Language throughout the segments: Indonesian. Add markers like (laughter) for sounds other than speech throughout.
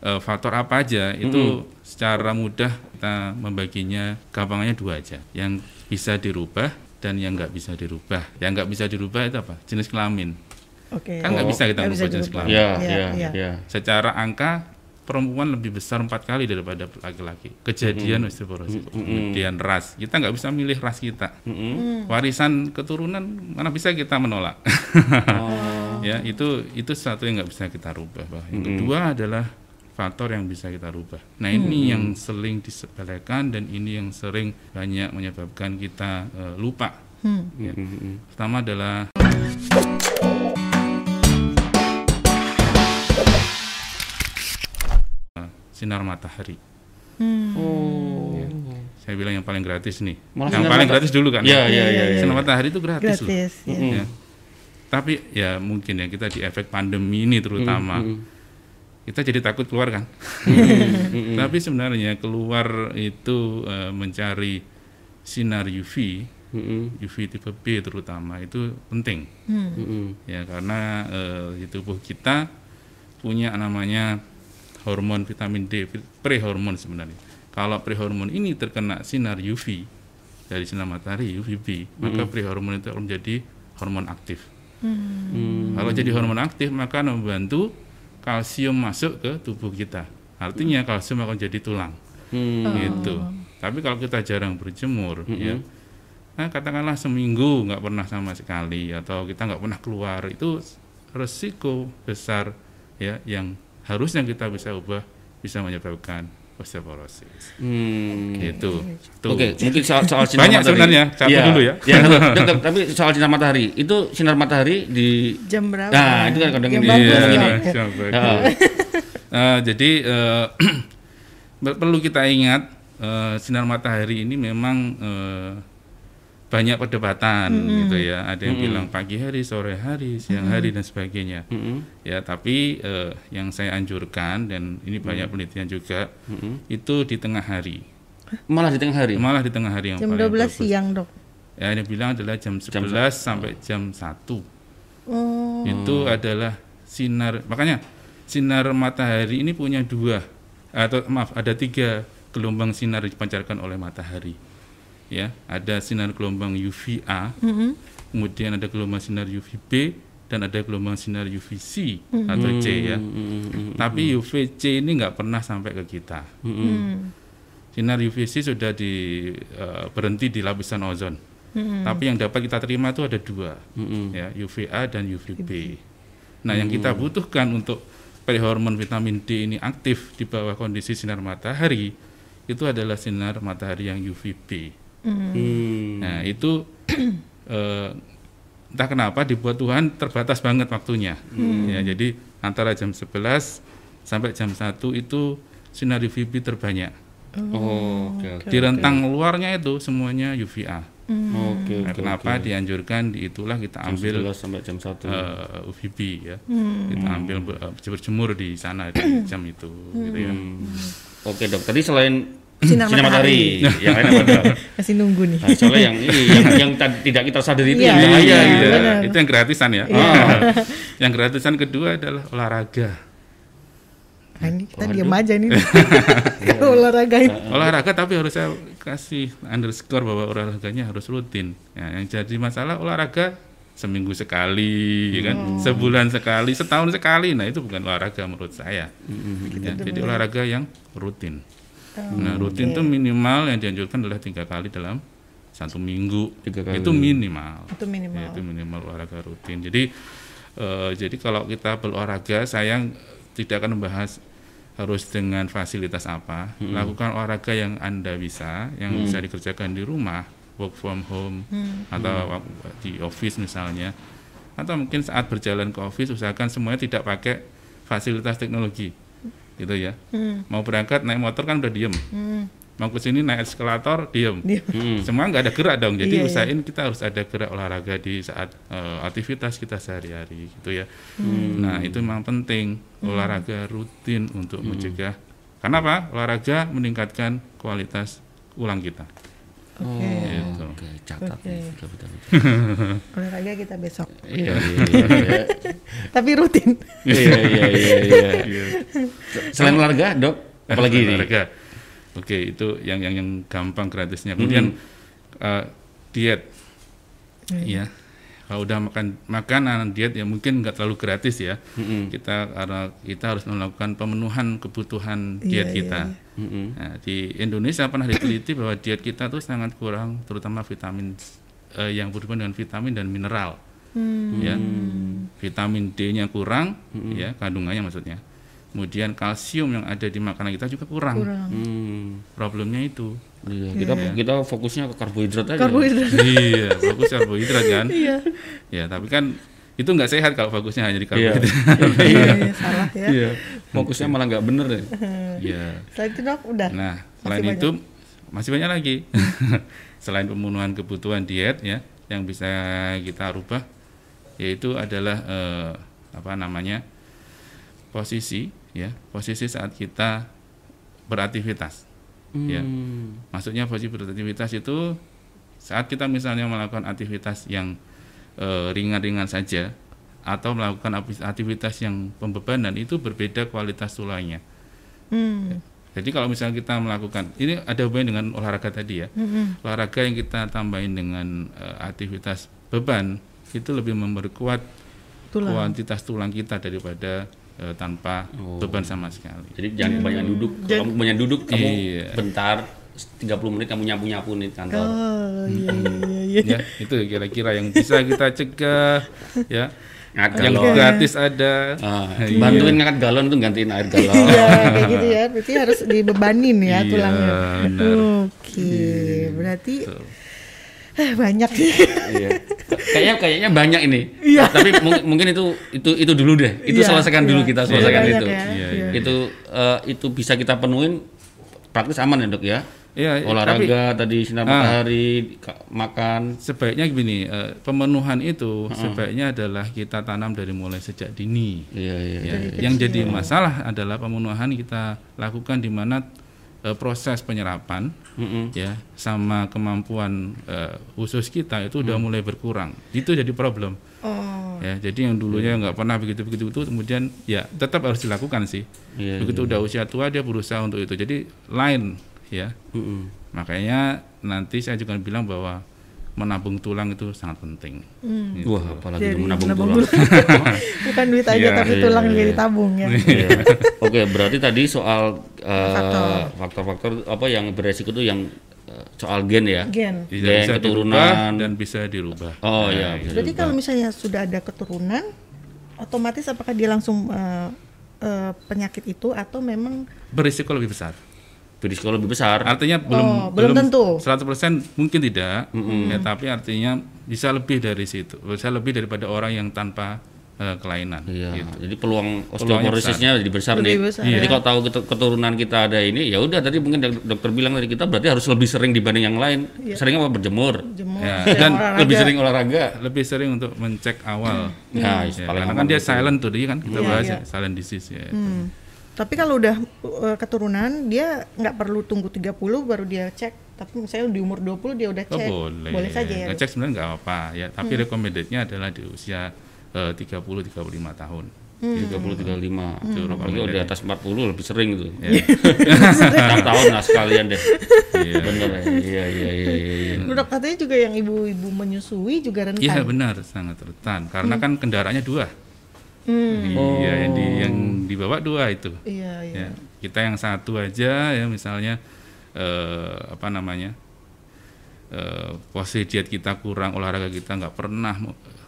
eh, faktor apa aja itu secara mudah kita membaginya gampangnya dua aja. Yang bisa dirubah dan yang nggak bisa dirubah. Yang nggak bisa dirubah itu apa? Jenis kelamin. Oke. kan nggak bisa kita bisa merubah jenis dirubah. kelamin. Ya, Iya, ya, iya. ya. secara angka perempuan lebih besar empat kali daripada laki-laki. Kejadian osteoporosis kemudian ras. Kita nggak bisa milih ras kita. Warisan keturunan mana bisa kita menolak? (laughs) Ya itu itu satu yang nggak bisa kita rubah Bah. yang kedua adalah faktor yang bisa kita rubah nah ini yang sering disepelekan dan ini yang sering banyak menyebabkan kita eh, lupa Hmm. Ya. pertama adalah sinar matahari Hmm. Oh. saya bilang yang paling gratis nih Malah yang paling gratis dulu kan Iya, iya, iya. sinar matahari itu gratis, loh Gratis. ya. Ya. Tapi ya mungkin ya kita di efek pandemi ini terutama kita jadi takut keluar kan. (laughs) Tapi sebenarnya keluar itu eh, mencari sinar UV, Mm-mm. UV tipe B terutama itu penting Hmm. Ya karena eh, di tubuh kita punya namanya hormon vitamin D, prehormon sebenarnya. Kalau prehormon ini terkena sinar UV dari sinar matahari UVB, maka prehormon itu akan menjadi hormon aktif. Hmm. Kalau jadi hormon aktif maka membantu kalsium masuk ke tubuh kita. Artinya kalsium akan jadi tulang. Hmm. Gitu. Tapi kalau kita jarang berjemur ya. Nah, katakanlah seminggu nggak pernah sama sekali atau kita nggak pernah keluar itu resiko besar ya yang harusnya kita bisa ubah bisa menyebabkan osteoporosis. Hmm. Gitu. Oke, mungkin soal soal sinar Banyak matahari. sebenarnya, satu Iya. dulu ya. Satu. (laughs) Dokter, tapi soal sinar matahari, itu sinar matahari di Jam berapa? Nah, itu kan kadang ini. Iya. Ya. Ya. Eh, jadi eh, ber- (clears throat) perlu kita ingat eh, sinar matahari ini memang eh, banyak perdebatan gitu ya. Ada yang bilang pagi hari, sore hari, siang hari dan sebagainya. Mm-mm. Ya, tapi eh, yang saya anjurkan dan ini banyak penelitian juga itu di tengah hari. Malah di tengah hari. Malah di tengah hari yang Jam paling 12 bagus. siang, Dok. Ya, yang bilang adalah jam 11 sampai jam 1 Oh. itu adalah sinar makanya sinar matahari ini punya dua atau maaf ada tiga gelombang sinar dipancarkan oleh matahari ya ada sinar gelombang UVA Mm-mm. kemudian ada gelombang sinar UVB dan ada gelombang sinar UVC atau C ya Mm-mm. tapi UVC ini nggak pernah sampai ke kita Hmm. sinar UVC sudah di eh, berhenti di lapisan ozon Hmm. tapi yang dapat kita terima itu ada dua Mm-mm. ya UVA dan UVB. Nah, yang kita butuhkan untuk prehormon vitamin D ini aktif di bawah kondisi sinar matahari itu adalah sinar matahari yang UVB. Hmm. Nah, itu (clears throat) eh, entah kenapa dibuat Tuhan terbatas banget waktunya. Ya, jadi antara jam 11 sampai jam 1 itu sinar UVB terbanyak. Oh, oke oke. Di rentang luarnya itu semuanya UVA. Oke Nah, oke. kenapa oke. dianjurkan di itulah kita Jam ambil 11 sampai jam 1. eh, UVB ya. Hmm. Kita ambil ber- eh, berjemur di sana di (clears throat) jam itu gitu ya. Oke, Dok. Tadi selain Sinar matahari, (laughs) yang lain apa? Masih nunggu nih. Nah, soalnya yang ini (laughs) yang, yang tadi tidak kita sadari itu Iya, yang bahaya iya, gitu. Iya, itu yang gratisan ya. Ah. (laughs) yang gratisan kedua adalah olahraga. Nah, ini kita diam aja nih. Kalau olahragain. Olahraga tapi harus saya kasih underscore bahwa olahraganya harus rutin. Ya, yang jadi masalah olahraga seminggu sekali, ya kan? Sebulan sekali, setahun sekali. Nah, itu bukan olahraga menurut saya. Ya, jadi olahraga yang rutin. Nah, rutin itu minimal yang dianjurkan adalah tiga kali dalam satu minggu. Tiga kali. Itu minimal. Itu minimal. Ya, itu minimal olahraga rutin. Jadi eh, jadi kalau kita berolahraga, saya tidak akan membahas harus dengan fasilitas apa. Lakukan olahraga yang anda bisa, yang bisa dikerjakan di rumah, work from home atau di office misalnya, atau mungkin saat berjalan ke office usahakan semuanya tidak pakai fasilitas teknologi, gitu ya. Hmm. Mau berangkat naik motor kan udah diem, Hmm. mau ke sini naik eskalator diem. Dia- Hmm. Semua nggak ada gerak dong. Jadi Iya, iya. usahain kita harus ada gerak olahraga di saat eh, aktivitas kita sehari-hari gitu ya. Nah, itu memang penting olahraga rutin untuk mencegah. Karena apa? Olahraga meningkatkan kualitas ulang kita. Oh, Gitu. oke, catat Oke. nih. Betul, betul, betul. Olahraga kita besok. Iya, iya, iya. Tapi rutin. Iya, iya, iya, iya. Selain olahraga, Dok, apalagi ini? Olahraga. Oke, itu yang yang yang gampang gratisnya. Kemudian eh, diet. Ya. Kalau udah makan makanan diet ya mungkin nggak terlalu gratis ya. Mm-mm. Kita karena kita harus melakukan pemenuhan kebutuhan Iya, diet iya, kita. Mm-mm. Nah, di Indonesia pernah diteliti bahwa diet kita tuh sangat kurang terutama vitamin eh, yang berhubungan dengan vitamin dan mineral. Ya. Vitamin D-nya kurang ya kandungannya maksudnya. Kemudian kalsium yang ada di makanan kita juga kurang. Kurang. Hmm. Problemnya itu. Iya, kita kita fokusnya ke karbohidrat aja. Karbohidrat. (laughs) iya, fokus karbohidrat kan. Iya. Ya, tapi kan itu nggak sehat kalau fokusnya hanya di Iya. karbohidrat. Iya, iya, salah ya. Iya. Fokusnya malah nggak bener ya. (laughs) Iya. Selain itu dok, udah. Nah, Masih selain banyak. itu masih banyak lagi. (laughs) selain pemenuhan kebutuhan diet ya yang bisa kita rubah yaitu adalah eh, apa namanya? posisi ya, posisi saat kita beraktivitas. Ya. Hmm. Maksudnya posisi beraktivitas itu saat kita misalnya melakukan aktivitas yang eh, ringan-ringan saja atau melakukan akti- aktivitas yang pembebanan itu berbeda kualitas tulangnya. Hmm. Jadi kalau misalnya kita melakukan ini ada hubungannya dengan olahraga tadi ya. Mm-mm. Olahraga yang kita tambahin dengan eh, aktivitas beban itu lebih memperkuat Tulang. kuantitas tulang kita daripada eh, tanpa Oh. beban sama sekali. Jadi jangan kebanyakan duduk. Kalau kamu kebanyakan duduk, kamu Iya. bentar 30 menit kamu nyapu-nyapu nih kantor. Oh iya iya iya. ya itu kira-kira yang bisa kita cegah ya Ngangkat yang galon. gratis ada Ah, Iya. bantuin ngangkat galon tuh gantiin air galon. Iya, kayak gitu ya. Berarti harus dibebanin ya Iya, tulangnya. benar. Oke, berarti Tuh. eh, banyak sih. Iya. Kayaknya kayaknya banyak ini. Iya. Tapi mung- mungkin itu itu itu dulu deh. Itu Iya, selesaikan dulu iya. kita Iya, selesaikan banyak itu. ya. Iya, Iya. Itu eh, itu bisa kita penuhin praktis aman ya, Dok ya. ya tapi Olahraga tadi sinar Ah. matahari, ka- makan. sebaiknya gini eh, pemenuhan itu sebaiknya adalah kita tanam dari mulai sejak dini Iya, iya. Ya, yang jadi masalah adalah pemenuhan kita lakukan di mana eh, proses penyerapan Mm-mm. ya sama kemampuan eh, usus kita itu udah mulai berkurang. Itu jadi problem. Oh, Ya, jadi yang dulunya nggak pernah begitu begitu itu kemudian ya tetap harus dilakukan sih. Iya, begitu udah usia tua dia berusaha untuk itu. Jadi lain ya. Mm-mm. Makanya nanti saya juga bilang bahwa menabung tulang itu sangat penting. hmm. Wah, apalagi Jadi menabung menabung tulang. (laughs) bukan duit aja Iya, tapi iya, tulang juga iya. ditabung ya. Iya. (laughs) Oke, berarti tadi soal Faktor. faktor-faktor apa yang beresiko itu yang eh, soal gen ya. Gen. Tidak Gen, bisa keturunan. dan bisa dirubah. Oh Nah, iya. bisa Berarti dirubah. kalau misalnya sudah ada keturunan, otomatis apakah dia langsung eh, eh, penyakit itu atau memang berisiko lebih besar. Berisiko lebih besar. Artinya belum Oh, belum tentu. 100% mungkin tidak, ya, tapi artinya bisa lebih dari situ. Bisa lebih daripada orang yang tanpa eh, kelainan. Iya. gitu. Jadi peluang osteoporosisnya jadi besar Lebih nih. besar, Jadi ya. kalau tahu ketu- keturunan kita ada ini, ya udah tadi mungkin dok- dokter bilang tadi kita berarti harus lebih sering dibanding yang lain. Sering apa berjemur? jemur Ya, sering dan olahraga? Lebih sering olahraga. Lebih sering untuk mencek awal. Ya, Ya, paling karena kan dia gitu. silent tuh, dia kan kita Iya, bahas iya. ya, silent disease ya. Hmm. Tapi kalau udah uh, keturunan dia nggak perlu tunggu 30 baru dia cek. Tapi misalnya di umur 20 dia udah Oh, cek. boleh. saja ya. Ngecek sebenarnya nggak apa-apa ya, tapi Hmm. recommended-nya adalah di usia eh, 30 35 tahun. Hmm. 30 35. Itu Apalagi recommended. kalau di atas 40 lebih sering tuh. Ya. (laughs) Enam tahun lah sekalian deh. Iya. Bener ya. Iya iya iya iya. iya. Dok katanya juga yang ibu-ibu menyusui juga rentan. Iya benar, sangat rentan. Karena kan kendaraannya dua. Hmm. Iya, yang di yang dibawa dua itu. Iya, iya. Ya, kita yang satu aja ya misalnya eh, apa namanya eh, posisi diet kita kurang, olahraga kita nggak pernah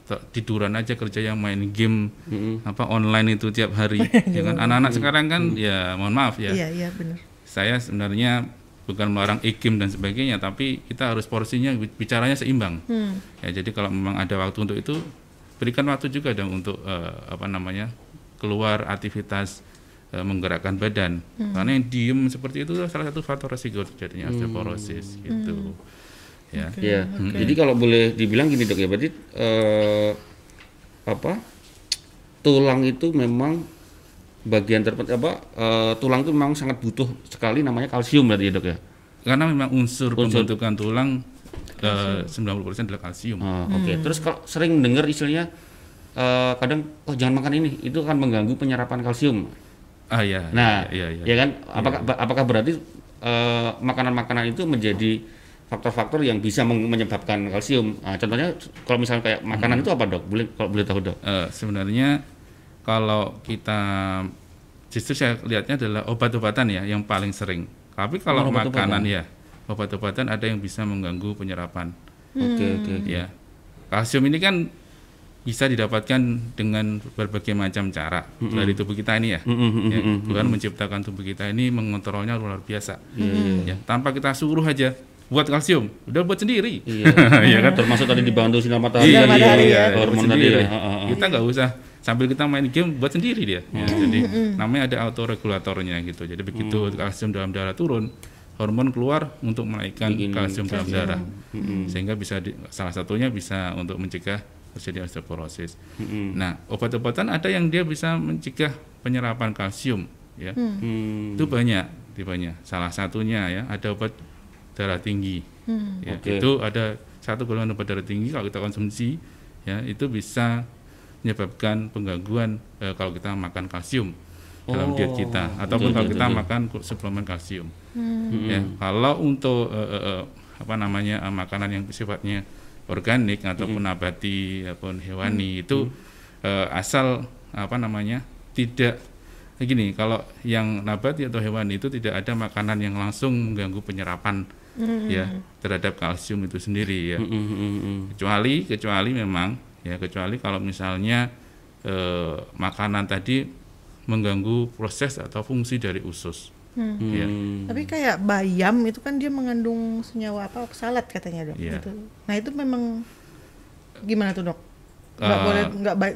te- tiduran aja kerja yang main game Mm-mm. apa online itu tiap hari. (laughs) ya kan anak-anak sekarang kan ya mohon maaf ya. Iya, iya benar. Saya sebenarnya bukan melarang e-game dan sebagainya, tapi kita harus porsinya bi- bicaranya seimbang. Hmm. Ya, jadi kalau memang ada waktu untuk itu, berikan waktu juga dong untuk eh, apa namanya keluar aktivitas eh, menggerakkan badan. Karena yang diem seperti itu salah satu faktor resiko terjadinya osteoporosis gitu. Ya. Iya. Jadi kalau boleh dibilang gini dok ya, berarti eh, apa tulang itu memang bagian terpenting apa eh, tulang itu memang sangat butuh sekali namanya kalsium berarti ya dok ya. karena memang unsur, pembentukan tulang eh, 90% adalah kalsium. Oh, Oke, terus kalau sering dengar istilahnya eh, kadang oh jangan makan ini, itu akan mengganggu penyerapan kalsium. Ah ya. Nah, ya, ya, ya kan? Apakah apakah berarti eh, makanan-makanan itu menjadi faktor-faktor yang bisa menyebabkan kalsium? Nah, contohnya kalau misalnya kayak makanan itu apa dok? Boleh kalau boleh tahu dok? Eh, sebenarnya kalau kita justru saya lihatnya adalah obat-obatan ya yang paling sering. Tapi kalau Oh, makanan ya obat-obatan ada yang bisa mengganggu penyerapan. Oke oke. Ya, kalsium ini kan bisa didapatkan dengan berbagai macam cara dari tubuh kita ini ya. Ya, Tuhan menciptakan tubuh kita ini mengontrolnya luar biasa. Ya, tanpa kita suruh aja buat kalsium, udah buat sendiri. Iya. (laughs) Iya kan? Termasuk tadi dibantu sinar matahari, Sinar matahari, iya, ya. hormon tadi. ya. Kita nggak usah sambil kita main game buat sendiri dia. Ya, jadi namanya ada autoregulatornya gitu. Jadi begitu kalsium dalam darah turun, hormon keluar untuk menaikkan kalsium dalam darah, sehingga bisa di- salah satunya bisa untuk mencegah terjadi osteoporosis. Nah, obat-obatan ada yang dia bisa mencegah penyerapan kalsium, ya. Hmm. Itu banyak, itu banyak. Salah satunya ya ada obat darah tinggi. Ya, Oke. itu ada satu golongan obat darah tinggi kalau kita konsumsi ya itu bisa menyebabkan penggangguan eh, kalau kita makan kalsium dalam diet kita ataupun betul, kalau betul, kita betul. makan suplemen kalsium. Ya, kalau untuk eh, eh, apa namanya eh, makanan yang sifatnya organik ataupun nabati ataupun hewani itu eh, asal apa namanya tidak gini, kalau yang nabati atau hewani itu tidak ada makanan yang langsung mengganggu penyerapan ya terhadap kalsium itu sendiri ya. Hmm, hmm, hmm, hmm. Kecuali kecuali memang ya kecuali kalau misalnya eh, makanan tadi mengganggu proses atau fungsi dari usus. Ya. Hmm. Tapi kayak bayam itu kan dia mengandung senyawa apa oksalat katanya dok. Iya. Gitu. Nah itu memang gimana tuh dok? Nggak Eh, boleh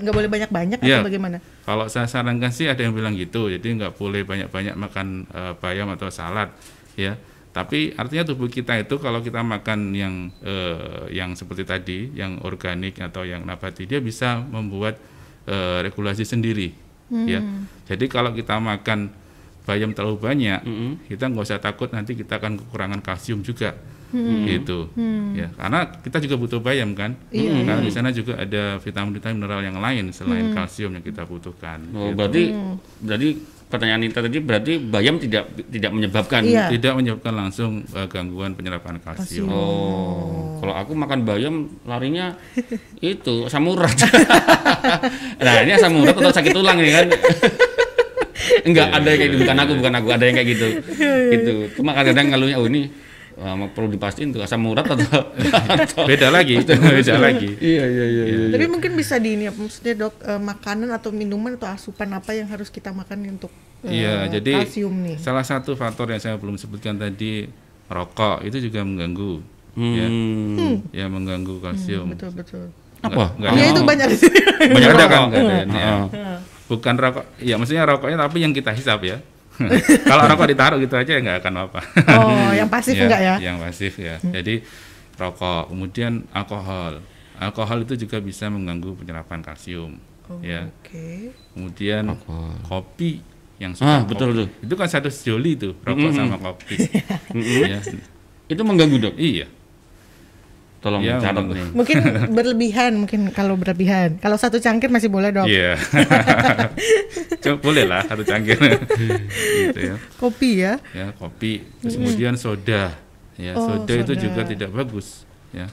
nggak boleh banyak banyak Iya. atau bagaimana? Kalau saya sarankan sih ada yang bilang gitu, jadi nggak boleh banyak-banyak makan eh, bayam atau salad, ya. Tapi artinya tubuh kita itu kalau kita makan yang eh, yang seperti tadi, yang organik atau yang nabati, dia bisa membuat eh, regulasi sendiri, ya. Jadi kalau kita makan bayam terlalu banyak, kita nggak usah takut nanti kita akan kekurangan kalsium juga, gitu, ya. Karena kita juga butuh bayam kan, karena di sana juga ada vitamin-vitamin mineral yang lain selain kalsium yang kita butuhkan. Oh, gitu. berarti berarti pertanyaan Nita tadi berarti bayam tidak tidak menyebabkan Iya. Tidak menyebabkan langsung eh, gangguan penyerapan kalsium. Oh, kalau aku makan bayam larinya (laughs) itu asam urat. (laughs) nah, ini asam urat atau sakit tulang nih kan? Enggak, ada yang kayak gitu, bukan aku, bukan aku, ada yang kayak gitu. (laughs) gitu. Cuma kadang-kadang ngalunya oh ini mau perlu dipastiin tuh asam urat atau, (laughs) atau Beda lagi, beda lagi. Iya, iya, iya, iya. Tapi mungkin bisa di ini, maksudnya dok eh, makanan atau minuman atau asupan apa yang harus kita makan untuk eh, Iya, jadi kalsium nih? salah satu faktor yang saya belum sebutkan tadi rokok itu juga mengganggu, ya, Hmm. ya mengganggu kalsium. Betul betul. Apa? Nggak Iya ada- itu banyak di sini. Banyak ada kan? Oh. Nggak ada, ya. Bukan rokok, ya maksudnya rokoknya tapi yang kita hisap ya. (laughs) Kalau rokok ditaruh gitu aja nggak akan apa. Oh, yang pasif (laughs) enggak ya? Yang pasif ya. Jadi rokok, kemudian alkohol. Alkohol itu juga bisa mengganggu penyerapan kalsium. Oh, Ya. Oke. Kemudian Alkohol. kopi yang Ah, suka betul kopi. tuh. Itu kan satu sejoli tuh rokok sama kopi. (laughs) ya. Itu mengganggu, Dok. Iya. Tolong Iya, catat mengganggu. nih. Mungkin (laughs) berlebihan, mungkin kalau berlebihan. Kalau satu cangkir masih boleh dok. Iya. (laughs) Coba boleh lah satu cangkir. gitu ya. Kopi ya. Ya, kopi. Terus kemudian soda. Ya, Oh, soda, itu soda. juga tidak bagus, ya.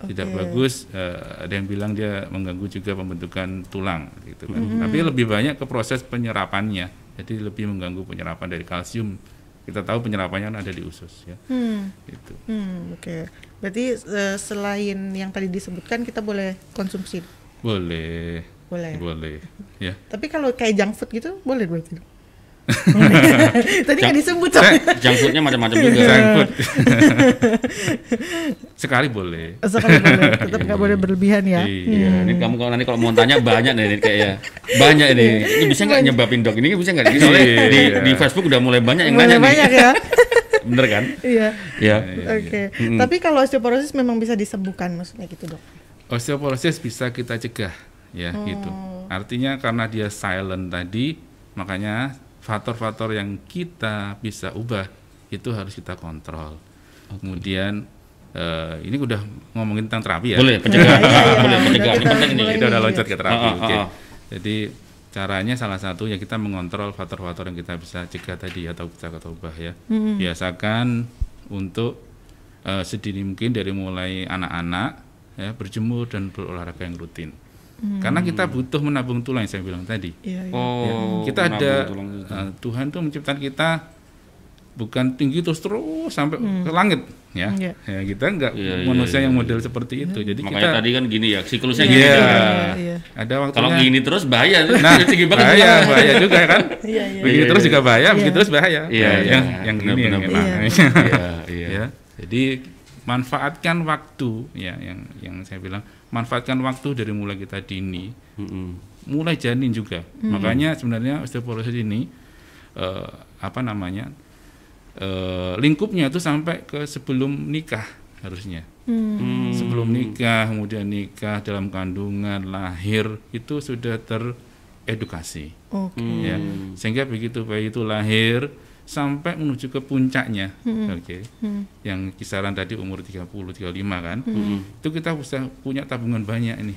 Tidak Oke. bagus. eh, ada yang bilang dia mengganggu juga pembentukan tulang gitu kan. Mm-hmm. Tapi lebih banyak ke proses penyerapannya. Jadi lebih mengganggu penyerapan dari kalsium. Kita tahu penyerapannya kan ada di usus ya. Hmm. Gitu. Hmm, oke. Berarti eh, selain yang tadi disebutkan kita boleh konsumsi. Boleh. Boleh. Boleh. (laughs) Ya. Tapi kalau kayak junk food gitu boleh berarti. (laughs) tadi kan disebut Saya- Junk foodnya macam-macam juga. Junk food. (laughs) Sekali boleh. sekali boleh, tetap nggak boleh berlebihan ya. Iya. Ini kamu kalau nanti kalau mau tanya banyak nih ini kayaknya banyak ini. Ini bisa nggak nyebabin dok? Ini bisa nggak? Ini Soalnya Iya. di, di Facebook udah mulai banyak yang Boleh nanya nih. banyak ya. Bener kan? Iya. Ya. Oke. Tapi kalau osteoporosis memang bisa disembuhkan maksudnya gitu, Dok. Osteoporosis bisa kita cegah, ya gitu. Artinya karena dia silent tadi, makanya faktor-faktor yang kita bisa ubah itu harus kita kontrol. Kemudian eh, ini udah ngomongin tentang terapi ya. Boleh pencegahan. Iya, iya, Boleh pencegahan. Ini kita penting nih. mulai kita udah loncat ke terapi. Ah, Oke. ah. Jadi caranya salah satu ya kita mengontrol faktor-faktor yang kita bisa cegah tadi atau bisa ketubah ya. Biasakan untuk eh, sedini mungkin dari mulai anak-anak ya berjemur dan berolahraga yang rutin. Karena kita butuh menabung tulang yang saya bilang tadi. Iya, iya. Oh, kita menabung ada tulang eh, Tuhan tuh menciptakan kita bukan tinggi terus terus sampai ke langit ya. Iya. Ya kita enggak Iya, iya, manusia iya, yang iya. model seperti itu. Jadi Makanya kita tadi kan gini ya, siklusnya Iya, gini. Iya. kan. iya, iya. ada waktunya Kalau gini terus bahaya. Nah, (laughs) tinggi banget. bahaya, bahaya juga kan. (laughs) Iya, iya. Begini Iya, terus iya. juga bahaya, Iya. begitu terus bahaya. Iya, Nah, iya. yang yang Benar, gini yang benar, enak. Iya, (laughs) iya. ya. Jadi manfaatkan waktu ya yang yang saya bilang manfaatkan waktu dari mulai kita dini, Mm-mm. mulai janin juga. Makanya sebenarnya osteoporosis ini eh, apa namanya? Eh, lingkupnya itu sampai ke sebelum nikah harusnya. Hmm. Sebelum nikah, kemudian nikah dalam kandungan, lahir itu sudah teredukasi. Oke. ya. Sehingga begitu bayi itu lahir sampai menuju ke puncaknya. Oke. Yang kisaran tadi umur 30 35 kan? Itu kita bisa punya tabungan banyak ini.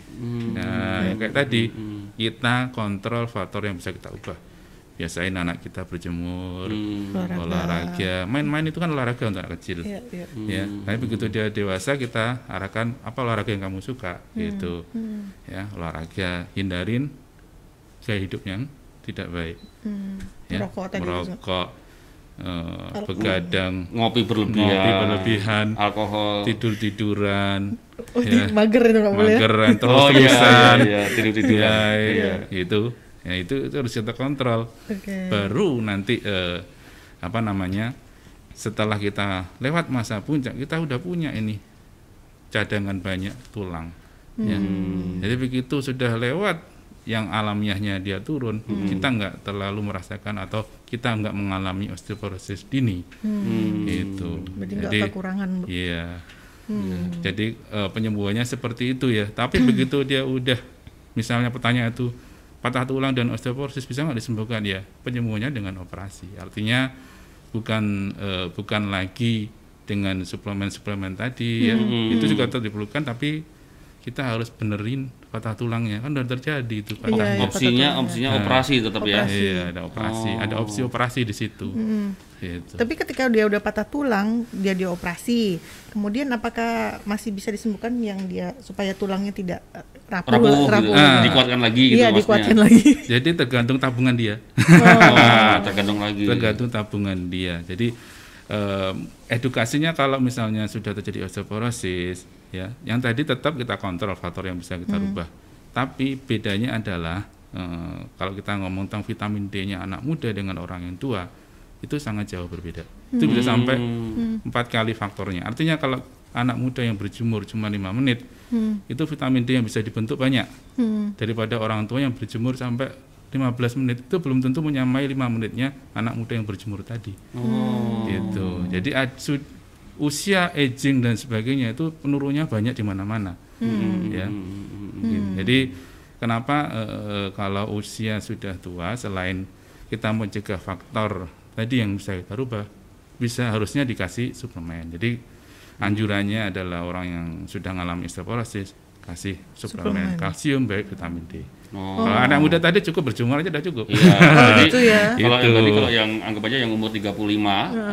Nah yang kayak tadi kita kontrol faktor yang bisa kita ubah biasain anak kita berjemur Olahraga. olahraga main-main itu kan olahraga untuk anak kecil Iya, iya. ya tapi begitu dia dewasa kita arahkan apa olahraga yang kamu suka gitu ya olahraga hindarin gaya hidup yang tidak baik Hmm. ya Merokok tadi juga. merokok eh, begadang Ngopi berlebihan. ngopi berlebihan Alkohol. tidur tiduran Oh, di- mager itu nggak boleh. ya? mageran terus Oh iya, terusan iya, tidur-tiduran. ya, Iya. itu ya itu itu harus kita kontrol. Oke. baru nanti eh, apa namanya setelah kita lewat masa puncak kita udah punya ini cadangan banyak tulang. Ya. Hmm. jadi begitu sudah lewat yang alamiahnya dia turun kita nggak terlalu merasakan atau kita nggak mengalami osteoporosis dini. Hmm. itu Berarti jadi kekurangan. Iya. Jadi eh, penyembuhannya seperti itu ya. Tapi begitu dia udah misalnya pertanyaan itu patah tulang dan osteoporosis bisa nggak disembuhkan? Ya penyembuhannya dengan operasi. Artinya bukan eh, bukan lagi dengan suplemen-suplemen tadi ya. Itu juga tetap diperlukan tapi kita harus benerin patah tulangnya kan udah terjadi itu patah Iya, iya. opsinya patah opsinya Nah. operasi tetap ya. Operasi. Iya, ada operasi, ada opsi operasi di situ. Gitu. Tapi ketika dia udah patah tulang, dia dioperasi. Kemudian apakah masih bisa disembuhkan yang dia supaya tulangnya tidak eh, rapuh? Rapuh, gitu. Ah. dikuatkan lagi gitu Iya, maksudnya. dikuatkan lagi. (laughs) Jadi tergantung tabungan dia. Oh, (laughs) tergantung lagi. tergantung tabungan dia. Jadi em, edukasinya kalau misalnya sudah terjadi osteoporosis, ya, yang tadi tetap kita kontrol faktor yang bisa kita rubah. Tapi bedanya adalah eh, kalau kita ngomong tentang vitamin D-nya anak muda dengan orang yang tua, itu sangat jauh berbeda. Itu bisa sampai empat kali faktornya. Artinya kalau anak muda yang berjemur cuma lima menit, itu vitamin D yang bisa dibentuk banyak Hmm. daripada orang tua yang berjemur sampai 15 menit itu belum tentu menyamai lima menitnya anak muda yang berjemur tadi Oh. gitu jadi usia aging dan sebagainya itu penurunnya banyak di mana-mana. Ya. Gitu. jadi kenapa eh, kalau usia sudah tua selain kita mencegah faktor tadi yang bisa kita rubah bisa harusnya dikasih suplemen. Jadi anjurannya adalah orang yang sudah mengalami osteoporosis kasih suplemen Suplemen. kalsium baik vitamin D Oh. kalau anak muda tadi cukup berjemur aja udah cukup Iya, (laughs) jadi Itu ya. kalau yang Itu. tadi kalau yang anggap aja yang umur 35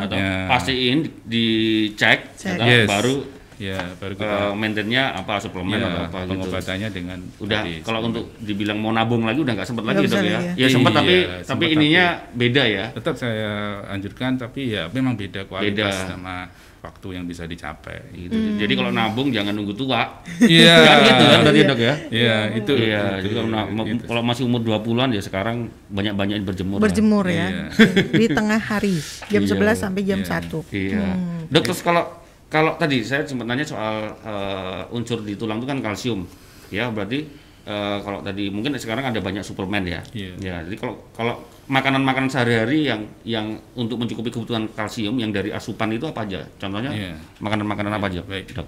atau Ya. pastiin di- dicek Cek. Yes. baru ya baru kita uh, maintainnya apa suplemen ya, atau apa gitu. pengobatannya dengan Udah tadi, kalau untuk dibilang mau nabung lagi udah nggak sempat lagi dok bisa ya. Ya ya. sempat Iya, tapi sempat tapi tapi- ininya beda ya. tetap saya anjurkan tapi ya memang beda kualitas Beda. sama waktu yang bisa dicapai Gitu. Jadi kalau nabung jangan nunggu tua. iya (laughs) Kan gitu kan tadi dok ya. iya itu Iya, jadi kalau, na- gitu. kalau masih umur 20-an ya sekarang banyak-banyak berjemur. lah. Berjemur Iya. ya. (laughs) di tengah hari jam Iya. 11 sampai jam Iya. 1. Iya. Dok terus kalau kalau tadi saya sempat nanya soal eh, unsur di tulang itu kan kalsium. Ya, berarti eh, kalau tadi mungkin sekarang ada banyak suplemen ya. Iya. Ya, jadi kalau kalau makanan-makanan sehari-hari yang yang untuk mencukupi kebutuhan kalsium yang dari asupan itu apa aja? Contohnya Iya. makanan-makanan apa aja? baik. Dok.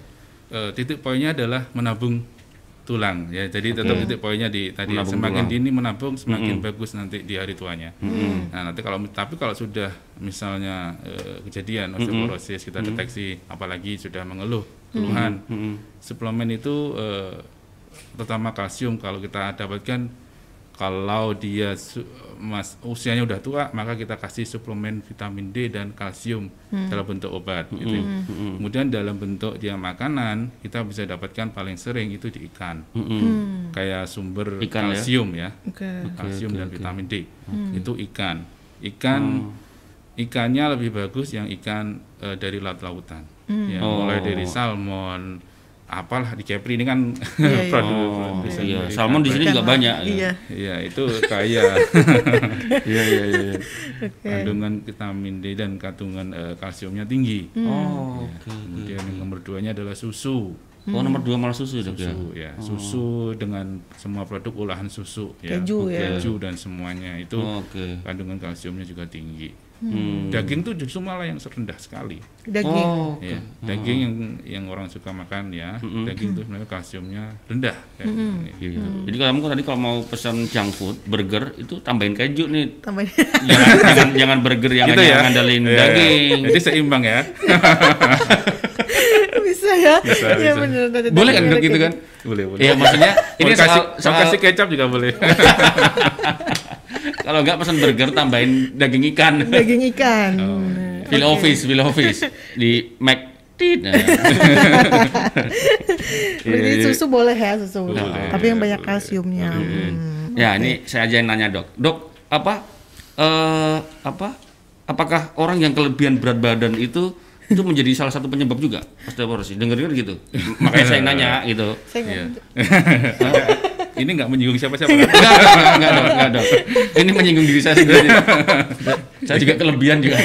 Eh, titik poinnya adalah menabung tulang ya. Jadi tetap titik poinnya di tadi Menabung semakin tulang. dini menabung semakin bagus nanti di hari tuanya. Nah, nanti kalau tapi kalau sudah misalnya eh, kejadian osteoporosis kita deteksi apalagi sudah mengeluh keluhan suplemen itu eh, terutama kalsium kalau kita dapatkan kalau dia su- mas usianya udah tua maka kita kasih suplemen vitamin D dan kalsium dalam bentuk obat gitu. Kemudian dalam bentuk dia makanan kita bisa dapatkan paling sering itu di ikan. Kayak sumber Ikan ya? kalsium ya. Oke. Kalsium dan vitamin D. Itu ikan. Ikan ikannya lebih bagus yang ikan eh, dari laut-lautan. Ya, Oh. mulai dari salmon apalah di Kepri ini kan Iya, iya. (laughs) produk Oh, iya. Salmon di sini juga banyak. ya. Iya. Iya, itu kaya (laughs) Iya iya iya. iya. kandungan vitamin D dan kandungan eh, kalsiumnya tinggi. Oh, oke. Kemudian yang nomor duanya adalah susu. Oh, nomor dua malah susu ya. Susu ya, susu dengan semua produk olahan susu ya, Keju ya. keju dan semuanya itu Oh, Oke. kandungan kalsiumnya juga tinggi. Hmm. Daging tuh justru malah yang rendah sekali. Daging. Oh, oke. Ya, daging yang yang orang suka makan ya, daging itu sebenarnya kalsiumnya rendah. kayak gitu. Iya. Jadi kamu kan tadi kalau mau pesan junk food, burger itu tambahin keju nih. Tambahin. (laughs) jangan, jangan jangan burger yang Gitu ya. ngandalin Iya. daging. Jadi seimbang ya. (laughs) bisa ya? Bisa, Iya bisa. benar. ada Boleh kan gitu kan? boleh, boleh. Iya maksudnya Ini ini kasih, soal, soal kasih kecap juga boleh. (laughs) kalau nggak pesan burger tambahin daging ikan. Daging ikan. Oh, Feel office, feel office di Mac. Nah. (laughs) Berarti Iya, iya. susu boleh ya susu. Boleh, Tapi yang banyak kalsiumnya. Hmm. Ya, ini saya aja yang nanya dok. Dok, apa, eh, apa, apakah orang yang kelebihan berat badan itu itu menjadi salah satu penyebab juga osteoporosis? Dengar-dengar gitu. Makanya saya nanya gitu. Saya Iya. Ini nggak menyinggung siapa-siapa. Enggak, enggak, enggak, dok, enggak, dok. Ini menyinggung diri saya sendiri. saya juga kelebihan juga.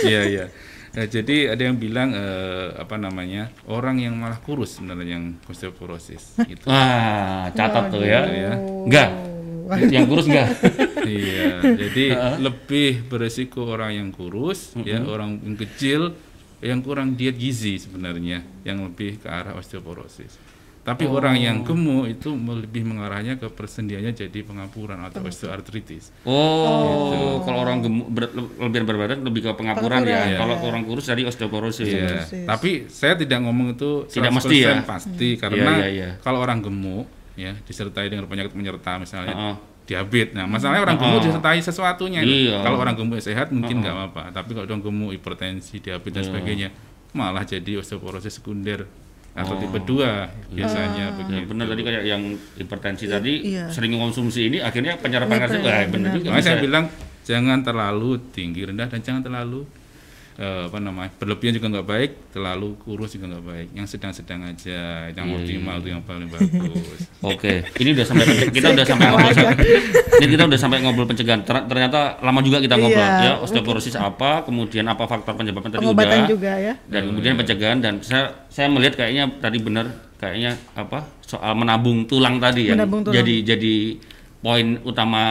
Iya iya. Nah, jadi ada yang bilang eh, apa namanya orang yang malah kurus sebenarnya yang osteoporosis itu. Wah, catat tuh ya. ya. Enggak. Yang kurus enggak? iya. Jadi lebih beresiko orang yang kurus ya orang yang kecil yang kurang diet gizi sebenarnya yang lebih ke arah osteoporosis. Tapi orang yang gemuk itu lebih mengarahnya ke persendiannya jadi pengapuran atau osteoartritis. Oh, kalau orang gemuk berat, lebihan berat badan lebih ke pengapuran ya. Pengapuran, Kalau ya. orang kurus dari osteoporosis. Iya, Osteoporosis. tapi saya tidak ngomong itu Tidak 100% mesti ya? pasti Hmm. karena Iya, iya, iya. kalau orang gemuk ya disertai dengan penyakit penyerta misalnya Heeh. diabetes. Nah, masalahnya orang gemuk disertai sesuatunya. Iya. Kalau orang gemuk sehat mungkin nggak apa-apa, tapi kalau orang gemuk hipertensi, diabetes dan sebagainya malah jadi osteoporosis sekunder atau tipe 2 biasanya Ya, begitu. benar tadi kayak yang hipertensi tadi Iya. sering mengkonsumsi ini akhirnya penyerapan Iya, kalsium. benar, Wah, benar benar. juga. Makanya saya bilang jangan terlalu tinggi rendah dan jangan terlalu eh, apa namanya berlebihan juga nggak baik, terlalu kurus juga nggak baik. Yang sedang-sedang aja, yang Iya, optimal itu yang paling bagus. (laughs) Oke, ini udah sampai kita udah sampai ngobrol. Ini kita udah sampai ngobrol pencegahan. Ter- Ternyata lama juga kita ngobrol Iya. ya osteoporosis apa, kemudian apa faktor penyebabnya tadi Pengobatan udah. juga ya. Dan kemudian pencegahan dan saya saya melihat kayaknya tadi benar kayaknya apa soal menabung tulang tadi ya. Tulang. Jadi jadi poin utama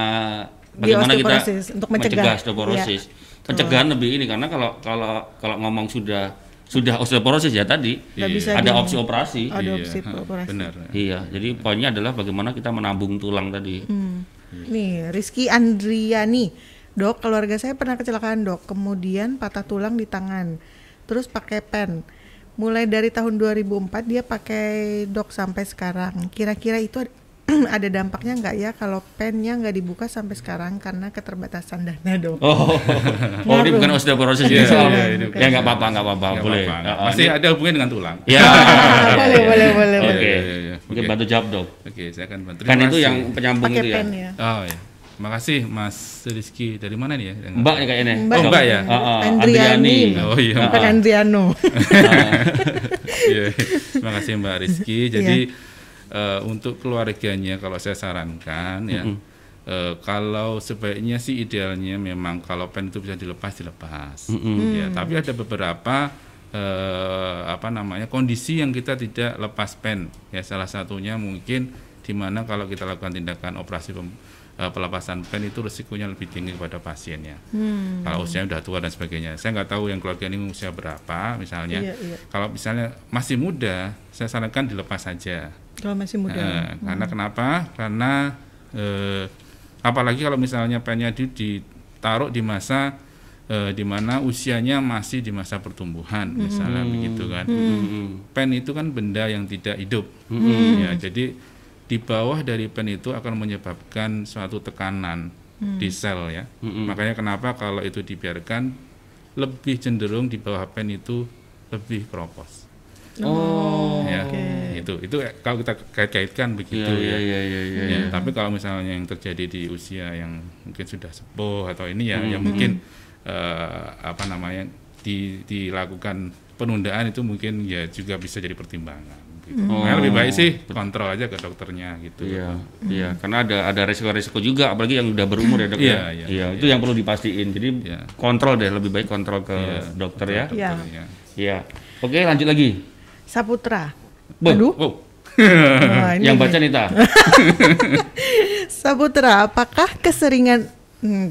bagaimana kita osteoporosis, untuk mencegah. osteoporosis. Pencegahan lebih ini karena kalau kalau kalau ngomong sudah sudah osteoporosis ya tadi Iya. bisa ada opsi operasi. Ada Iya, opsi operasi. Benar. Iya, jadi poinnya adalah bagaimana kita menabung tulang tadi. Hmm. Nih, Rizky Andriani. Dok, keluarga saya pernah kecelakaan, Dok. Kemudian patah tulang di tangan. Terus pakai pen. Mulai dari tahun 2004 dia pakai dok sampai sekarang. Kira-kira itu (clears throat) ada dampaknya nggak ya kalau pennya nggak dibuka sampai sekarang karena keterbatasan dana, Dok? Oh, oh ini bukan osteoporosis ini Iya, iya, ini ya nggak apa-apa, nggak apa-apa, boleh. Masih ada hubungannya dengan tulang. Ya. (laughs) boleh, boleh, boleh, Oke. Iya, iya, iya. Oke. bantu jawab dok. Oke, saya akan bantu. Terima itu kasih. yang penyambung itu ya. pen ya. Oh ya. Makasih Mas Rizky. Dari mana nih ya? Mbak ya kayaknya. Mbak, Oh, Mbak ya? Ah, ah, Andriani. Oh iya. Bukan Andriano. (laughs) Iya. Terima kasih Mbak Rizky. Jadi eh, untuk keluarganya kalau saya sarankan ya eh, kalau sebaiknya sih idealnya memang kalau pen itu bisa dilepas dilepas. Ya, tapi ada beberapa eh, apa namanya kondisi yang kita tidak lepas pen. Ya salah satunya mungkin di mana kalau kita lakukan tindakan operasi pem- eh, pelepasan pen itu risikonya lebih tinggi kepada pasiennya. Kalau usianya udah tua dan sebagainya. Saya nggak tahu yang keluarga ini usia berapa misalnya. Iya, iya. Kalau misalnya masih muda, saya sarankan dilepas saja. Kalau masih muda. Eh, Karena kenapa? Karena eh, apalagi kalau misalnya pennya di- ditaruh di masa eh, di mana usianya masih di masa pertumbuhan, misalnya begitu kan. Pen itu kan benda yang tidak hidup, ya. Jadi di bawah dari pen itu akan menyebabkan suatu tekanan di sel ya. Makanya kenapa kalau itu dibiarkan lebih cenderung di bawah pen itu lebih keropos. Oh. ya itu itu kalau kita kait-kaitkan begitu Iya, ya. iya, iya, iya, Ya, tapi kalau misalnya yang terjadi di usia yang mungkin sudah sepuh atau ini ya yang mungkin eh, apa namanya di, dilakukan penundaan itu mungkin ya juga bisa jadi pertimbangan gitu. Makanya lebih baik sih kontrol aja ke dokternya gitu Oh. Iya, iya, karena ada ada resiko-resiko juga, apalagi yang udah berumur ya dok Iya, ya. iya, Iya, itu yang perlu dipastiin. Jadi Iya. kontrol deh, lebih baik kontrol ke dokter ya. Iya. Iya. Oke, lanjut lagi. Saputra. Boh, Aduh. Wow. Wah, ini yang baca Nita. (laughs) Saputra, apakah keseringan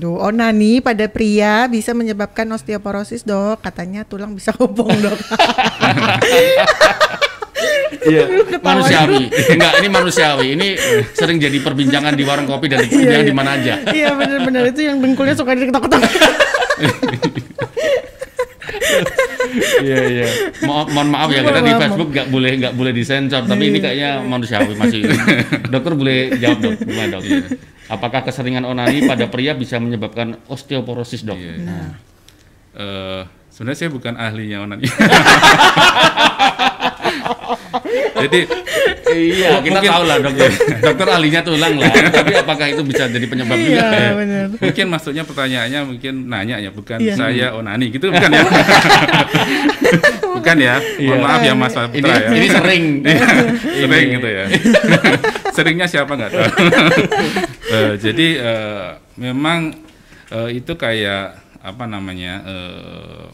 duh, onani pada pria bisa menyebabkan osteoporosis dok? Katanya tulang bisa kopong dok. Iya, (laughs) manusiawi. (laughs) Enggak, ini manusiawi. Ini sering jadi perbincangan di warung kopi dan di, yang di mana aja. Iya benar-benar itu yang dengkulnya suka diketok-ketok. Iya, iya. Mo mohon maaf ya kita di Facebook nggak boleh nggak boleh disensor, tapi ini kayaknya manusiawi masih. (laughs) Dokter boleh jawab dok, gimana dok? Apakah keseringan onani pada pria bisa menyebabkan osteoporosis dok? Iya. Nah. Eh, sebenarnya saya bukan ahlinya onani. (laughs) Jadi Iya, kita Mungkin- tahu lah dokter. (laughs) dokter ahlinya tulang lah. Tapi apakah itu bisa jadi penyebab juga? Iya benar. mungkin maksudnya pertanyaannya mungkin nanya ya bukan Iya. saya onani gitu bukan ya (laughs) bukan ya mohon Iya. maaf ya Mas Ini Putra ya ini sering. (laughs) sering Ini. gitu ya seringnya siapa nggak tahu Eh, jadi eh, memang eh, itu kayak apa namanya eh,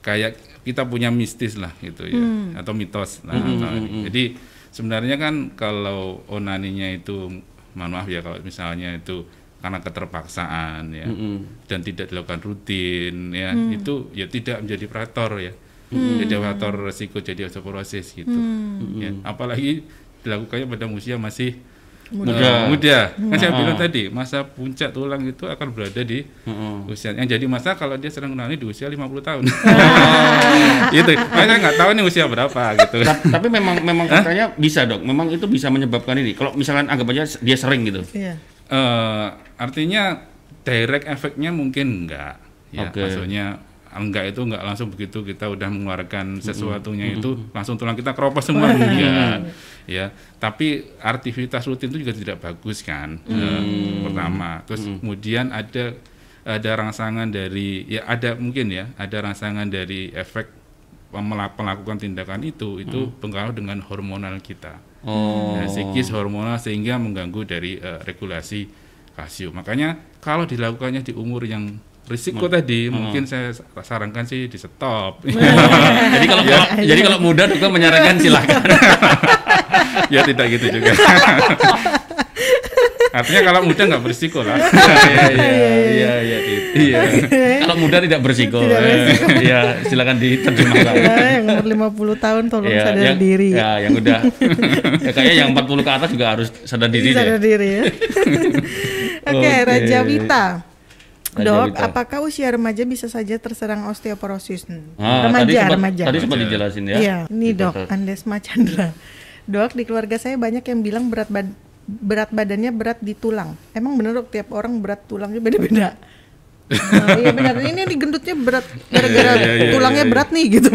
kayak kita punya mistis lah gitu ya atau mitos lah atau ini. jadi sebenarnya kan kalau onaninya itu mohon maaf ya kalau misalnya itu karena keterpaksaan ya dan tidak dilakukan rutin ya itu ya tidak menjadi faktor ya. Jadi faktor resiko jadi osteoporosis gitu ya. Apalagi dilakukannya pada usia masih Muda. eh, muda. Kan saya bilang tadi masa puncak tulang itu akan berada di Mm-mm. usia. Yang jadi masalah kalau dia sedang onani di usia 50 tahun. (laughs) Gitu makanya nggak tahu nih usia berapa gitu. Ta- Tapi memang memang katanya bisa dok. Memang itu bisa menyebabkan ini. Kalau misalkan anggap aja dia sering gitu. Iya. Eh, artinya direct efeknya mungkin enggak ya Oke. maksudnya enggak itu enggak langsung begitu kita udah mengeluarkan sesuatunya itu langsung tulang kita keropos semua. Enggak ya. Tapi aktivitas rutin itu juga tidak bagus kan? Eh, pertama. Terus kemudian ada ada rangsangan dari ya ada mungkin ya ada rangsangan dari efek melakukan tindakan itu itu pengaruh dengan hormonal kita. Oh. Ya, psikis hormonal sehingga mengganggu dari eh, regulasi kalsium. Makanya kalau dilakukannya di umur yang risiko tadi mungkin saya sarankan sih di stop. (laughs) jadi kalau kalau- jadi kalau muda dokter menyarankan silakan. (laughs) (laughs) ya tidak gitu juga. (laughs) Artinya kalau muda nggak berisiko lah. (laughs) Iya iya iya iya. Iya. Kalau muda tidak bersiko. Iya, silakan diterjemahkan. Ya, yang umur 50 tahun tolong Iya, sadar yang, diri. Ya, yang udah ya, kayaknya yang 40 ke atas juga harus sadar diri sadar deh. diri ya. Oke, Oke. Raja Wita. Raja Dok, Wita. apakah usia remaja bisa saja terserang osteoporosis? Ah, remaja, tadi sempat, remaja. Tadi sempat dijelasin ya. Iya, ini dok, Dibatas. Andesma Chandra. Dok, di keluarga saya banyak yang bilang berat bad- berat badannya berat di tulang. Emang bener dok, tiap orang berat tulangnya beda-beda. (laughs) Nah, iya benar, ini nih gendutnya berat gara-gara Iya, iya, iya, tulangnya iya, berat nih gitu.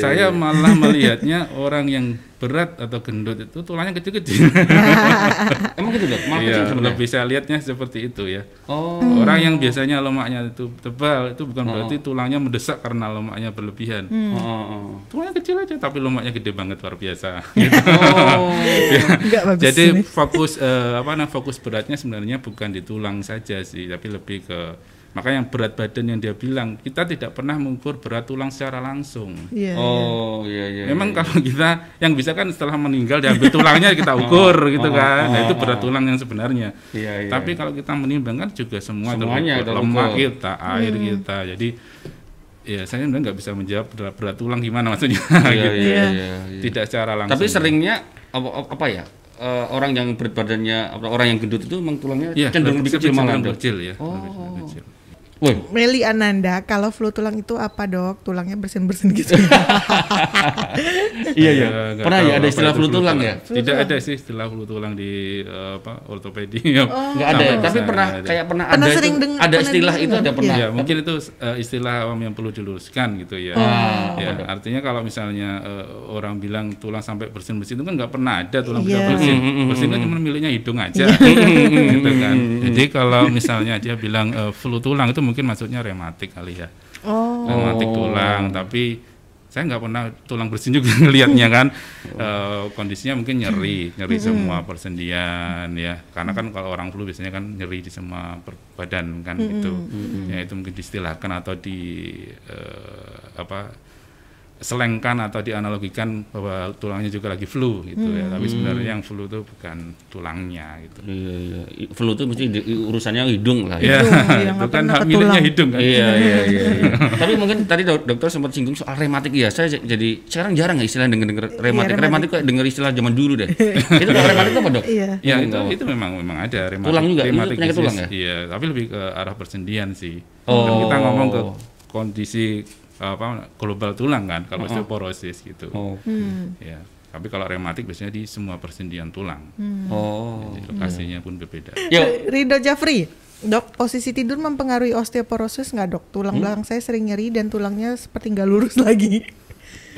Saya malah (laughs) melihatnya orang yang berat atau gendut itu tulangnya kecil-kecil. (laughs) Emang gitu dok? Malah Iya, kecil lebih saya lihatnya seperti itu ya. Oh. Orang yang biasanya lemaknya itu tebal itu bukan berarti tulangnya mendesak karena lemaknya berlebihan. Oh, oh, oh. Tulangnya kecil aja tapi lemaknya gede banget luar biasa. gitu. (laughs) Oh. Enggak bagus. Jadi ini. fokus eh, apa namanya fokus beratnya sebenarnya bukan di tulang saja sih, tapi lebih ke makanya yang berat badan yang dia bilang kita tidak pernah mengukur berat tulang secara langsung. Iya. Oh, iya iya. Memang iya. kalau kita yang bisa kan setelah meninggal diambil tulangnya kita (laughs) ukur gitu kan. Nah, itu berat tulang yang sebenarnya. Iya, iya. Tapi kalau kita menimbang kan juga semua Semuanya terukur. lemak kita, air kita. Jadi ya saya sebenarnya nggak bisa menjawab berat, berat tulang gimana maksudnya Iya, gitu. iya, Iya. iya, iya. Tidak secara langsung. Tapi seringnya apa, apa ya? eh, orang yang berat badannya orang yang gendut itu memang tulangnya Iya, cenderung lebih kecil malah. Dok. kecil ya. Oh. lebih kecil. Woi, Meli Ananda, kalau flu tulang itu apa dok? Tulangnya bersin-bersin gitu. iya iya. Ya, nggak Pernah ya ada istilah flu tulang ya? Tidak ada sih istilah flu tulang di eh, apa ortopedi. Nggak ada ya, tapi pernah ada. kayak pernah, Pernah ada sering itu, deng- ada pernah istilah itu dengar? ada pernah. Ya, mungkin itu eh, istilah awam yang perlu diluruskan gitu ya. Ah, ya, artinya kalau misalnya eh, orang bilang tulang sampai bersin-bersin itu kan nggak pernah ada tulang bisa Iya. bersin. Mm-hmm, Bersin kan cuma miliknya hidung aja. (laughs) gitu kan. Jadi kalau misalnya dia bilang flu tulang itu mungkin maksudnya rematik kali ya. Oh, Rematik tulang, tapi saya nggak pernah tulang bersin juga (laughs) ngelihatnya kan. (laughs) Eh, kondisinya mungkin nyeri nyeri semua persendian ya. Karena kan kalau orang flu biasanya kan nyeri di semua badan kan itu. Ya itu mungkin distilahkan atau di eh, apa selengkan atau dianalogikan bahwa tulangnya juga lagi flu gitu ya tapi sebenarnya yang flu itu bukan tulangnya gitu Iya iya. Flu itu mesti di- urusannya hidung lah. ya iya, (laughs) nggak itu kan hak miliknya hidung kan Iya iya (laughs) iya. iya. Tapi mungkin tadi dok- dokter sempat singgung soal rematik ya. Saya jadi sekarang jarang ya istilah denger denger rematik. rematik. rematik kok denger istilah zaman dulu deh. (laughs) itu kalau rematik itu apa dok? iya. Ya Oh, itu itu memang memang ada rematik. Tulang juga? Itu rematik penyakit disease. tulang ya? Iya, tapi lebih ke arah persendian sih. Oh. Kan kita ngomong ke kondisi apa global tulang kan kalau osteoporosis gitu. Oh. Hmm. Ya. Tapi kalau rematik biasanya di semua persendian tulang. Oh. Jadi lokasinya pun berbeda. Yuk. Rido Jafri, dok, posisi tidur mempengaruhi osteoporosis nggak dok? Tulang belakang saya sering nyeri dan tulangnya seperti nggak lurus (laughs) lagi.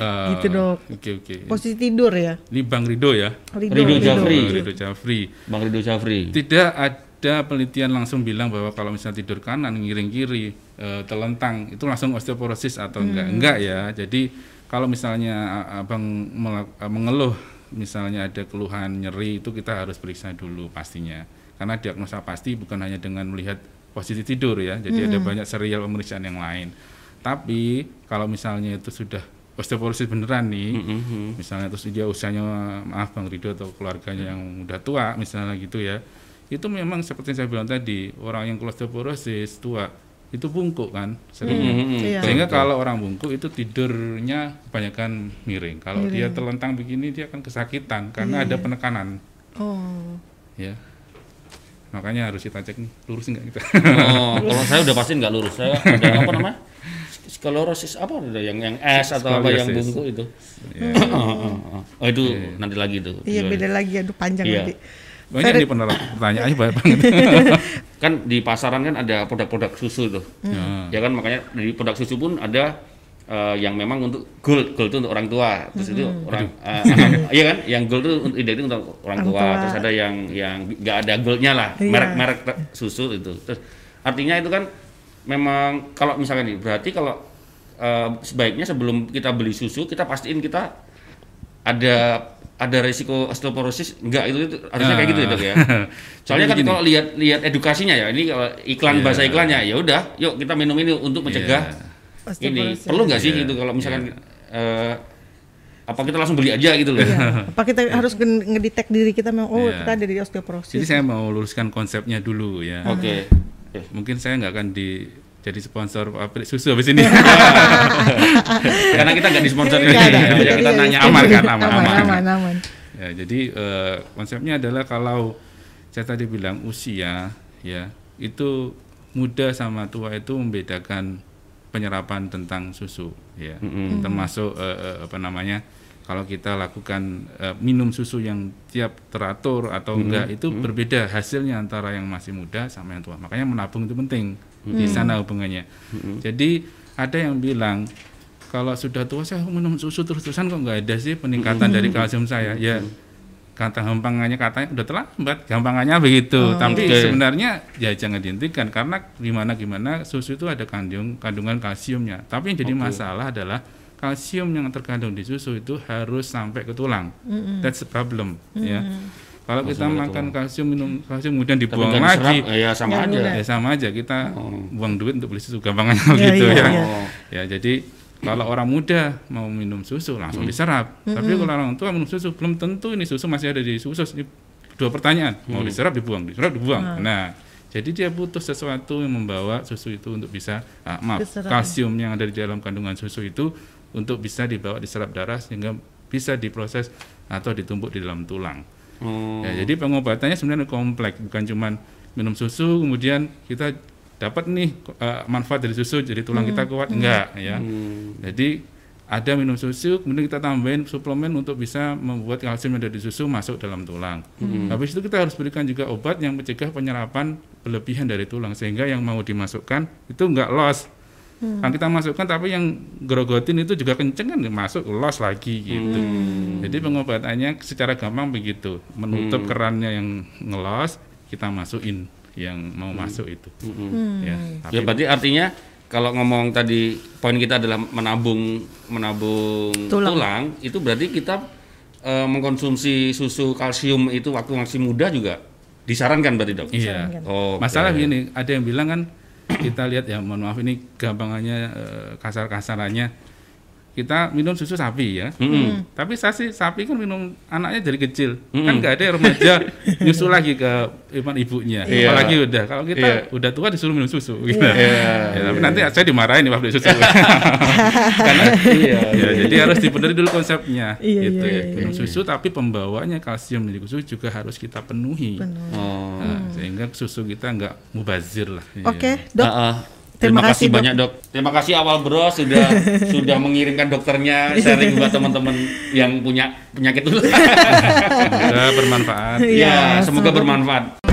Eh, Gitu, Dok. Oke oke. Posisi tidur ya? Ini Bang Rido ya. Rido Jafri. Bang Rido Jafri. Bang Rido Syafri. Tidak ada penelitian langsung bilang bahwa kalau misalnya tidur kanan ngiring kiri eh, telentang itu langsung osteoporosis atau enggak? Enggak ya. Jadi kalau misalnya a- abang eh, mengeluh misalnya ada keluhan nyeri itu kita harus periksa dulu pastinya. Karena diagnosa pasti bukan hanya dengan melihat posisi tidur ya. Jadi ada banyak serial pemeriksaan yang lain. Tapi kalau misalnya itu sudah osteoporosis beneran nih misalnya terus dia usianya maaf bang Rido atau keluarganya yang udah tua misalnya gitu ya itu memang seperti yang saya bilang tadi orang yang osteoporosis tua itu bungkuk kan seringnya Iya. sehingga kalau orang bungkuk itu tidurnya kebanyakan miring kalau dia terlentang begini dia akan kesakitan karena ada penekanan Oh, ya makanya harus kita cek nih lurus nggak kita Oh, (laughs) kalau saya udah pasti nggak lurus. Saya ada apa namanya? Skolorosis apa ada yang yang S atau apa yang bungkuk itu? ya. (laughs) Oh, itu nanti lagi tuh. iya beda lagi, aduh panjang Iya. nanti. Banyak nih penerap- pertanyaannya banyak banget (laughs) Kan di pasaran kan ada produk-produk susu tuh. Ya. Ya kan makanya di produk susu pun ada eh, yang memang untuk gold, gold itu untuk orang tua. Terus itu orang eh, (laughs) iya kan, yang gold itu untuk identik untuk orang Orang tua. tua. Terus ada yang yang nggak ada goldnya lah, Iya. merek-merek susu itu. Terus artinya itu kan memang kalau misalkan nih, berarti kalau eh, sebaiknya sebelum kita beli susu kita pastiin kita ada ada resiko osteoporosis enggak itu, itu harusnya kayak gitu ya dok ya (laughs) soalnya kan kalau lihat lihat edukasinya ya ini kalau iklan Iya. bahasa iklannya ya udah yuk kita minum ini untuk mencegah Iya. ini perlu nggak sih Iya, gitu kalau misalkan iya. eh, apa kita langsung beli aja gitu loh Iya. Apa kita harus gen- ngedetect diri kita memang oh Iya. kita ada di osteoporosis. jadi saya mau luruskan konsepnya dulu ya oke Eh, mungkin saya nggak akan di jadi sponsor pabrik susu habis ini. (laughs) Karena kita nggak disponsori. Ya, Ya, kita Iya, tanya iya. aman kan? Aman aman, aman, aman, aman. Ya, jadi eh, konsepnya adalah kalau saya tadi bilang usia ya itu muda sama tua itu membedakan penyerapan tentang susu ya. Termasuk eh, eh, apa namanya kalau kita lakukan eh, minum susu yang tiap teratur atau enggak itu berbeda hasilnya antara yang masih muda sama yang tua. Makanya menabung itu penting di sana hubungannya. Jadi ada yang bilang kalau sudah tua saya minum susu terus-terusan kok nggak ada sih peningkatan dari kalsium saya. Ya kata gampangannya katanya udah terlambat gampangannya begitu. Tapi Oke. sebenarnya ya jangan dihentikan karena gimana gimana susu itu ada kandung kandungan kalsiumnya. Tapi yang jadi masalah adalah kalsium yang terkandung di susu itu harus sampai ke tulang. That's the problem ya kalau kita makan kalsium minum kalsium kemudian dibuang lagi. eh, ya sama Nggak aja. ya sama aja. Kita buang duit untuk beli susu gampangannya (laughs) Iya, gitu iya, ya. iya. Oh. ya jadi kalau orang muda mau minum susu langsung Hmm. diserap. Tapi kalau orang tua minum susu belum tentu ini susu masih ada di susu. Ini dua pertanyaan. Mau Hmm. diserap dibuang. Diserap dibuang. Nah jadi dia butuh sesuatu yang membawa susu itu untuk bisa ah, maaf Diserap. kalsium yang ada di dalam kandungan susu itu untuk bisa dibawa diserap darah sehingga bisa diproses atau ditumpuk di dalam tulang. Oh. Ya, jadi pengobatannya sebenarnya kompleks, bukan cuman minum susu kemudian kita dapat nih eh, manfaat dari susu jadi tulang kita kuat enggak ya. Hmm. Jadi ada minum susu kemudian kita tambahin suplemen untuk bisa membuat kalsium yang ada di susu masuk dalam tulang. Habis itu kita harus berikan juga obat yang mencegah penyerapan berlebihan dari tulang sehingga yang mau dimasukkan itu enggak loss. Yang kita masukkan tapi yang grogotin itu juga kenceng kan masuk loss lagi gitu. Jadi pengobatannya secara gampang begitu, menutup kerannya yang ngelos, kita masukin yang mau masuk itu. Ya, tapi Ya berarti artinya kalau ngomong tadi poin kita adalah menabung menabung Tulang. tulang, itu berarti kita eh, mengkonsumsi susu kalsium itu waktu masih muda juga disarankan berarti dok? iya. Oh, Masalah gini, ada yang bilang kan kita lihat ya, mohon maaf ini gampangannya eh, kasar-kasarannya. Kita minum susu sapi ya. Tapi sapi sapi kan minum anaknya dari kecil. Kan nggak ada yang remaja (laughs) nyusu lagi ke iman ibunya. Iya. Apalagi udah. Kalau kita Iya. udah tua disuruh minum susu gitu. Iya. Ya, tapi nanti saya dimarahin nih waktu susu. (laughs) Karena iya. ya, jadi harus dibenerin dulu konsepnya. Iya, gitu iya, ya. iya, Minum susu tapi pembawanya kalsium dari susu juga harus kita penuhi. Oh. Nah, sehingga susu kita nggak mubazir lah. Iya. Oke, dok. Ah, ah. Terima Terima, kasih, kasih, Dok. banyak dok. Terima kasih awal bro sudah (laughs) sudah mengirimkan dokternya sharing buat teman-teman yang punya penyakit itu. (laughs) Semoga bermanfaat. Iya, ya, semoga bermanfaat.